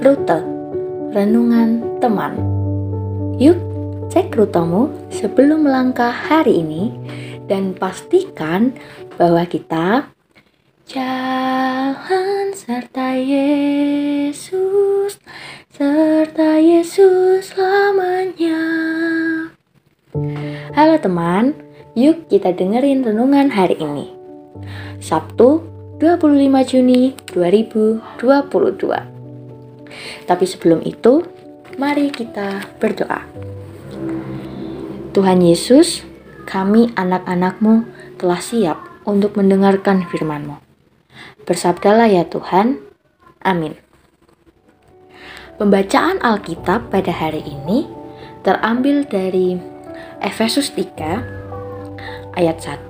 Rute Renungan Teman Yuk, cek rutemu sebelum melangkah hari ini dan pastikan bahwa kita jalan serta Yesus, serta Yesus selamanya. Halo teman, yuk kita dengerin renungan hari ini. Sabtu 25 Juni 2022. Tapi sebelum itu, mari kita berdoa. Tuhan Yesus, kami anak-anakmu telah siap untuk mendengarkan firman-Mu. Bersabdalah ya Tuhan. Amin. Pembacaan Alkitab pada hari ini terambil dari Efesus 3 ayat 1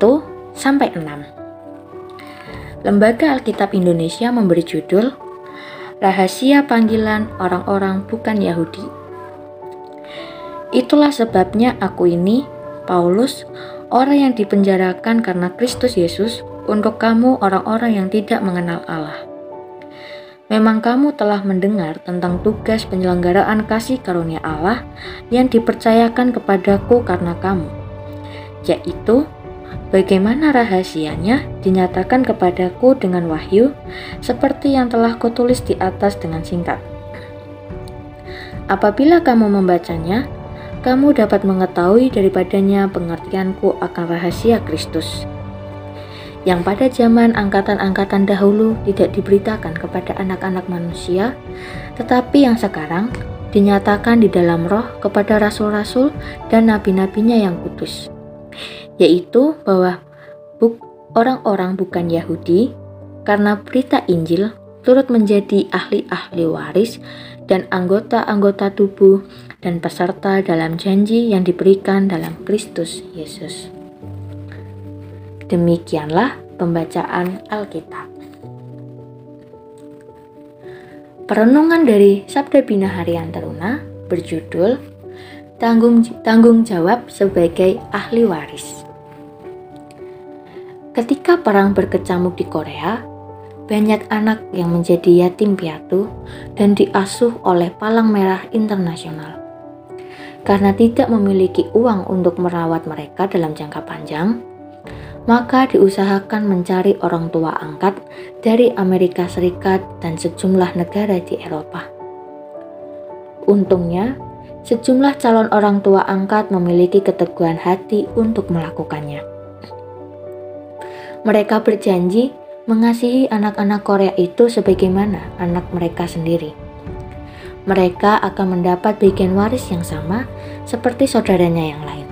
sampai 6. Lembaga Alkitab Indonesia memberi judul rahasia panggilan orang-orang bukan Yahudi. Itulah sebabnya aku ini, Paulus, orang yang dipenjarakan karena Kristus Yesus, untuk kamu orang-orang yang tidak mengenal Allah. Memang kamu telah mendengar tentang tugas penyelenggaraan kasih karunia Allah yang dipercayakan kepadaku karena kamu, yaitu Bagaimana rahasianya dinyatakan kepadaku dengan wahyu, seperti yang telah kutulis di atas dengan singkat. Apabila kamu membacanya, kamu dapat mengetahui daripadanya pengertianku akan rahasia Kristus, yang pada zaman angkatan-angkatan dahulu tidak diberitakan kepada anak-anak manusia, tetapi yang sekarang dinyatakan di dalam roh kepada rasul-rasul dan nabi-nabinya yang kudus yaitu bahwa orang-orang bukan Yahudi karena berita Injil turut menjadi ahli-ahli waris dan anggota-anggota tubuh dan peserta dalam janji yang diberikan dalam Kristus Yesus. Demikianlah pembacaan Alkitab. Perenungan dari Sabda Bina Harian Teruna berjudul Tanggung, tanggung Jawab sebagai Ahli Waris. Ketika perang berkecamuk di Korea, banyak anak yang menjadi yatim piatu dan diasuh oleh Palang Merah Internasional. Karena tidak memiliki uang untuk merawat mereka dalam jangka panjang, maka diusahakan mencari orang tua angkat dari Amerika Serikat dan sejumlah negara di Eropa. Untungnya, sejumlah calon orang tua angkat memiliki keteguhan hati untuk melakukannya. Mereka berjanji mengasihi anak-anak Korea itu sebagaimana anak mereka sendiri. Mereka akan mendapat bagian waris yang sama seperti saudaranya yang lain.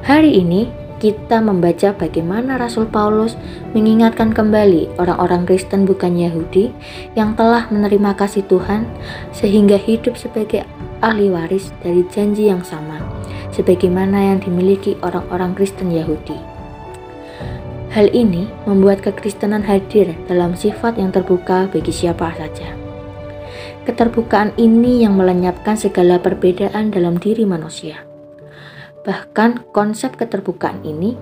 Hari ini kita membaca bagaimana Rasul Paulus mengingatkan kembali orang-orang Kristen bukan Yahudi yang telah menerima kasih Tuhan sehingga hidup sebagai ahli waris dari janji yang sama sebagaimana yang dimiliki orang-orang Kristen Yahudi. Hal ini membuat kekristenan hadir dalam sifat yang terbuka bagi siapa saja. Keterbukaan ini yang melenyapkan segala perbedaan dalam diri manusia. Bahkan konsep keterbukaan ini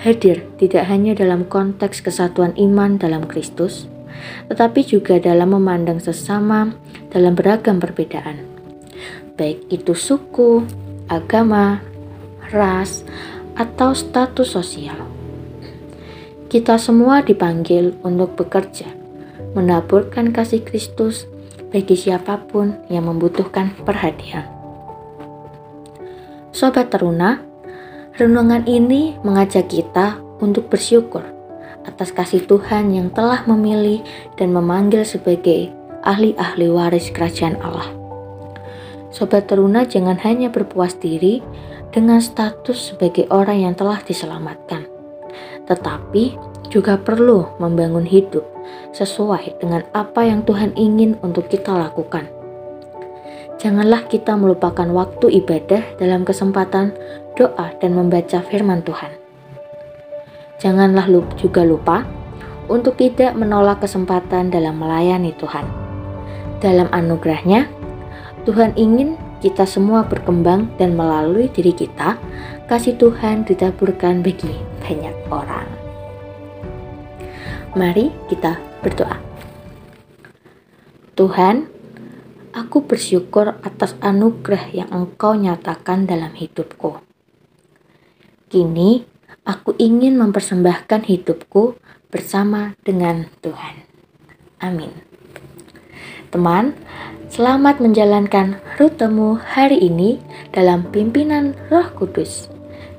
hadir tidak hanya dalam konteks kesatuan iman dalam Kristus, tetapi juga dalam memandang sesama dalam beragam perbedaan, baik itu suku, agama, ras, atau status sosial. Kita semua dipanggil untuk bekerja, menaburkan kasih Kristus bagi siapa pun yang membutuhkan perhatian. Sobat teruna, renungan ini mengajak kita untuk bersyukur atas kasih Tuhan yang telah memilih dan memanggil sebagai ahli-ahli waris kerajaan Allah. Sobat teruna jangan hanya berpuas diri dengan status sebagai orang yang telah diselamatkan tetapi juga perlu membangun hidup sesuai dengan apa yang Tuhan ingin untuk kita lakukan. Janganlah kita melupakan waktu ibadah dalam kesempatan doa dan membaca firman Tuhan. Janganlah juga lupa untuk tidak menolak kesempatan dalam melayani Tuhan. Dalam anugerahnya, Tuhan ingin kita semua berkembang dan melalui diri kita, kasih Tuhan ditaburkan bagi banyak orang. Mari kita berdoa. Tuhan, aku bersyukur atas anugerah yang Engkau nyatakan dalam hidupku. Kini, aku ingin mempersembahkan hidupku bersama dengan Tuhan. Amin. Teman, selamat menjalankan rutemu hari ini dalam pimpinan Roh Kudus.